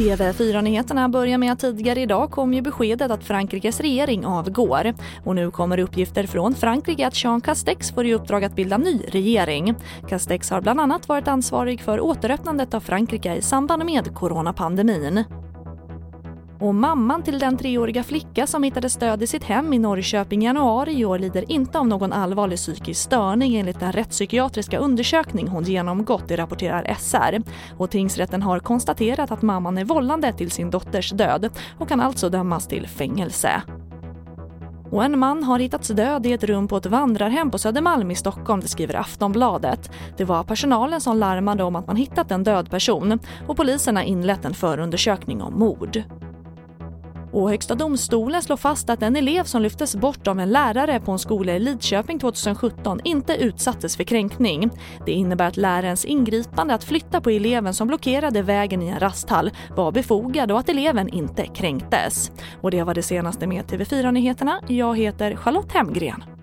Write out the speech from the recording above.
TV4-nyheterna börjar med att tidigare idag kom ju beskedet att Frankrikes regering avgår. Och nu kommer uppgifter från Frankrike att Jean Castex får i uppdrag att bilda ny regering. Castex har bland annat varit ansvarig för återöppnandet av Frankrike i samband med coronapandemin. Och mamman till den treåriga flicka som hittade stöd i sitt hem i Norrköping i januari i år lider inte av någon allvarlig psykisk störning enligt den rättspsykiatriska undersökning hon genomgått, det rapporterar SR. Och tingsrätten har konstaterat att mamman är vållande till sin dotters död och kan alltså dömas till fängelse. Och en man har hittats död i ett rum på ett vandrarhem på Södermalm i Stockholm, det skriver Aftonbladet. Det var personalen som larmade om att man hittat en död person och polisen har inlett en förundersökning om mord. Och Högsta domstolen slår fast att en elev som lyftes bort av en lärare på en skola i Lidköping 2017 inte utsattes för kränkning. Det innebär att lärarens ingripande att flytta på eleven som blockerade vägen i en rasthall var befogad och att eleven inte kränktes. Och det var det senaste med TV4 Nyheterna. Jag heter Charlotte Hemgren.